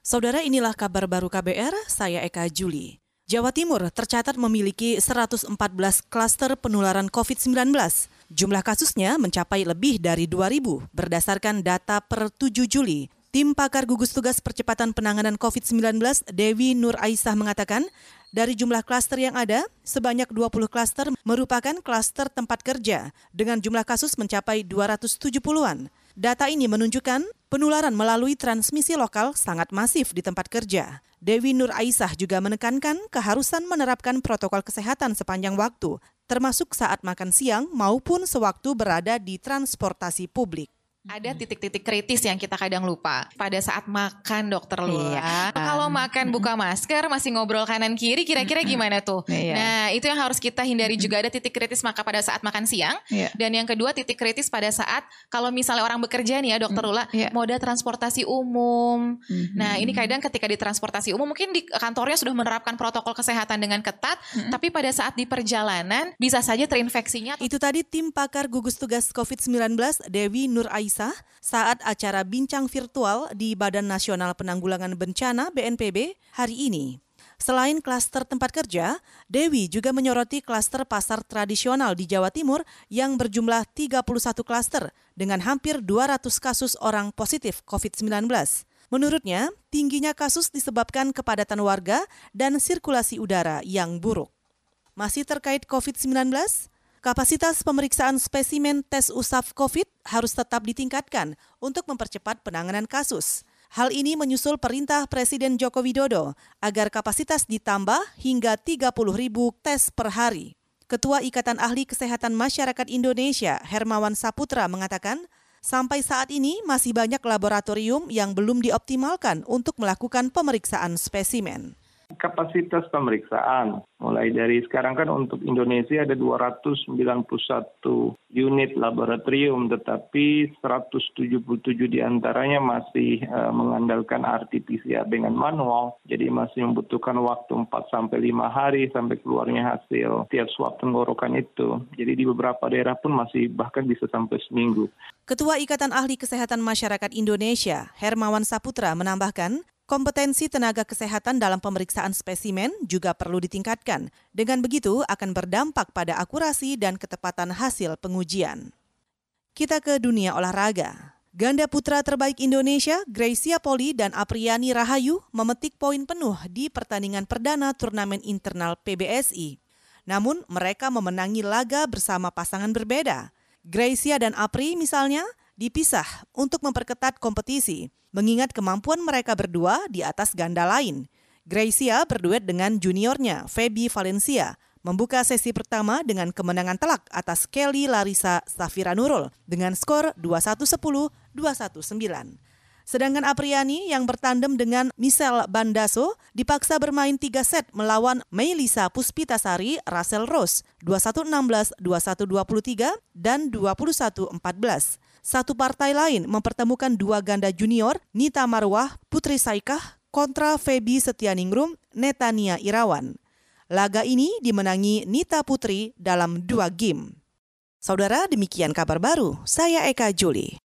Saudara inilah kabar baru KBR, saya Eka Juli. Jawa Timur tercatat memiliki 114 klaster penularan COVID-19. Jumlah kasusnya mencapai lebih dari 2.000 berdasarkan data per 7 Juli. Tim pakar gugus tugas percepatan penanganan COVID-19 Dewi Nur Aisyah mengatakan, dari jumlah klaster yang ada, sebanyak 20 klaster merupakan klaster tempat kerja dengan jumlah kasus mencapai 270-an. Data ini menunjukkan penularan melalui transmisi lokal sangat masif di tempat kerja. Dewi Nur Aisyah juga menekankan keharusan menerapkan protokol kesehatan sepanjang waktu, termasuk saat makan siang maupun sewaktu berada di transportasi publik ada titik-titik kritis yang kita kadang lupa pada saat makan dokter Lula. Iya. Kalau makan buka masker masih ngobrol kanan kiri kira-kira gimana tuh? Iya. Nah, itu yang harus kita hindari juga ada titik kritis maka pada saat makan siang iya. dan yang kedua titik kritis pada saat kalau misalnya orang bekerja nih ya dokter Lula iya. moda transportasi umum. Mm-hmm. Nah, ini kadang ketika di transportasi umum mungkin di kantornya sudah menerapkan protokol kesehatan dengan ketat, mm-hmm. tapi pada saat di perjalanan bisa saja terinfeksinya. Itu tadi tim pakar gugus tugas COVID-19 Dewi Nur Ais Saat acara bincang virtual di Badan Nasional Penanggulangan Bencana BNPB hari ini. Selain klaster tempat kerja, Dewi juga menyoroti klaster pasar tradisional di Jawa Timur yang berjumlah 31 klaster dengan hampir 200 kasus orang positif COVID-19. Menurutnya, tingginya kasus disebabkan kepadatan warga dan sirkulasi udara yang buruk. Masih terkait COVID-19, Kapasitas pemeriksaan spesimen tes usap COVID harus tetap ditingkatkan untuk mempercepat penanganan kasus. Hal ini menyusul perintah Presiden Joko Widodo agar kapasitas ditambah hingga 30 ribu tes per hari. Ketua Ikatan Ahli Kesehatan Masyarakat Indonesia, Hermawan Saputra, mengatakan, sampai saat ini masih banyak laboratorium yang belum dioptimalkan untuk melakukan pemeriksaan spesimen kapasitas pemeriksaan. Mulai dari sekarang kan untuk Indonesia ada 291 unit laboratorium, tetapi 177 di antaranya masih uh, mengandalkan RT-PCR dengan manual, jadi masih membutuhkan waktu 4 sampai 5 hari sampai keluarnya hasil tiap swab tenggorokan itu. Jadi di beberapa daerah pun masih bahkan bisa sampai seminggu. Ketua Ikatan Ahli Kesehatan Masyarakat Indonesia, Hermawan Saputra menambahkan, Kompetensi tenaga kesehatan dalam pemeriksaan spesimen juga perlu ditingkatkan. Dengan begitu akan berdampak pada akurasi dan ketepatan hasil pengujian. Kita ke dunia olahraga. Ganda putra terbaik Indonesia, Gracia Poli dan Apriani Rahayu memetik poin penuh di pertandingan perdana turnamen internal PBSI. Namun, mereka memenangi laga bersama pasangan berbeda. Gracia dan Apri misalnya dipisah untuk memperketat kompetisi, mengingat kemampuan mereka berdua di atas ganda lain. Gracia berduet dengan juniornya, Feby Valencia, membuka sesi pertama dengan kemenangan telak atas Kelly Larissa Safira Nurul dengan skor 21-10, 21-9. Sedangkan Apriani yang bertandem dengan Michelle Bandaso dipaksa bermain tiga set melawan Melisa Puspitasari Russell Rose 21-16, 21-23, dan 21-14. Satu partai lain mempertemukan dua ganda junior Nita Marwah, Putri Saikah kontra Feby Setianingrum, Netania Irawan. Laga ini dimenangi Nita Putri dalam dua game. Saudara, demikian kabar baru. Saya Eka Juli.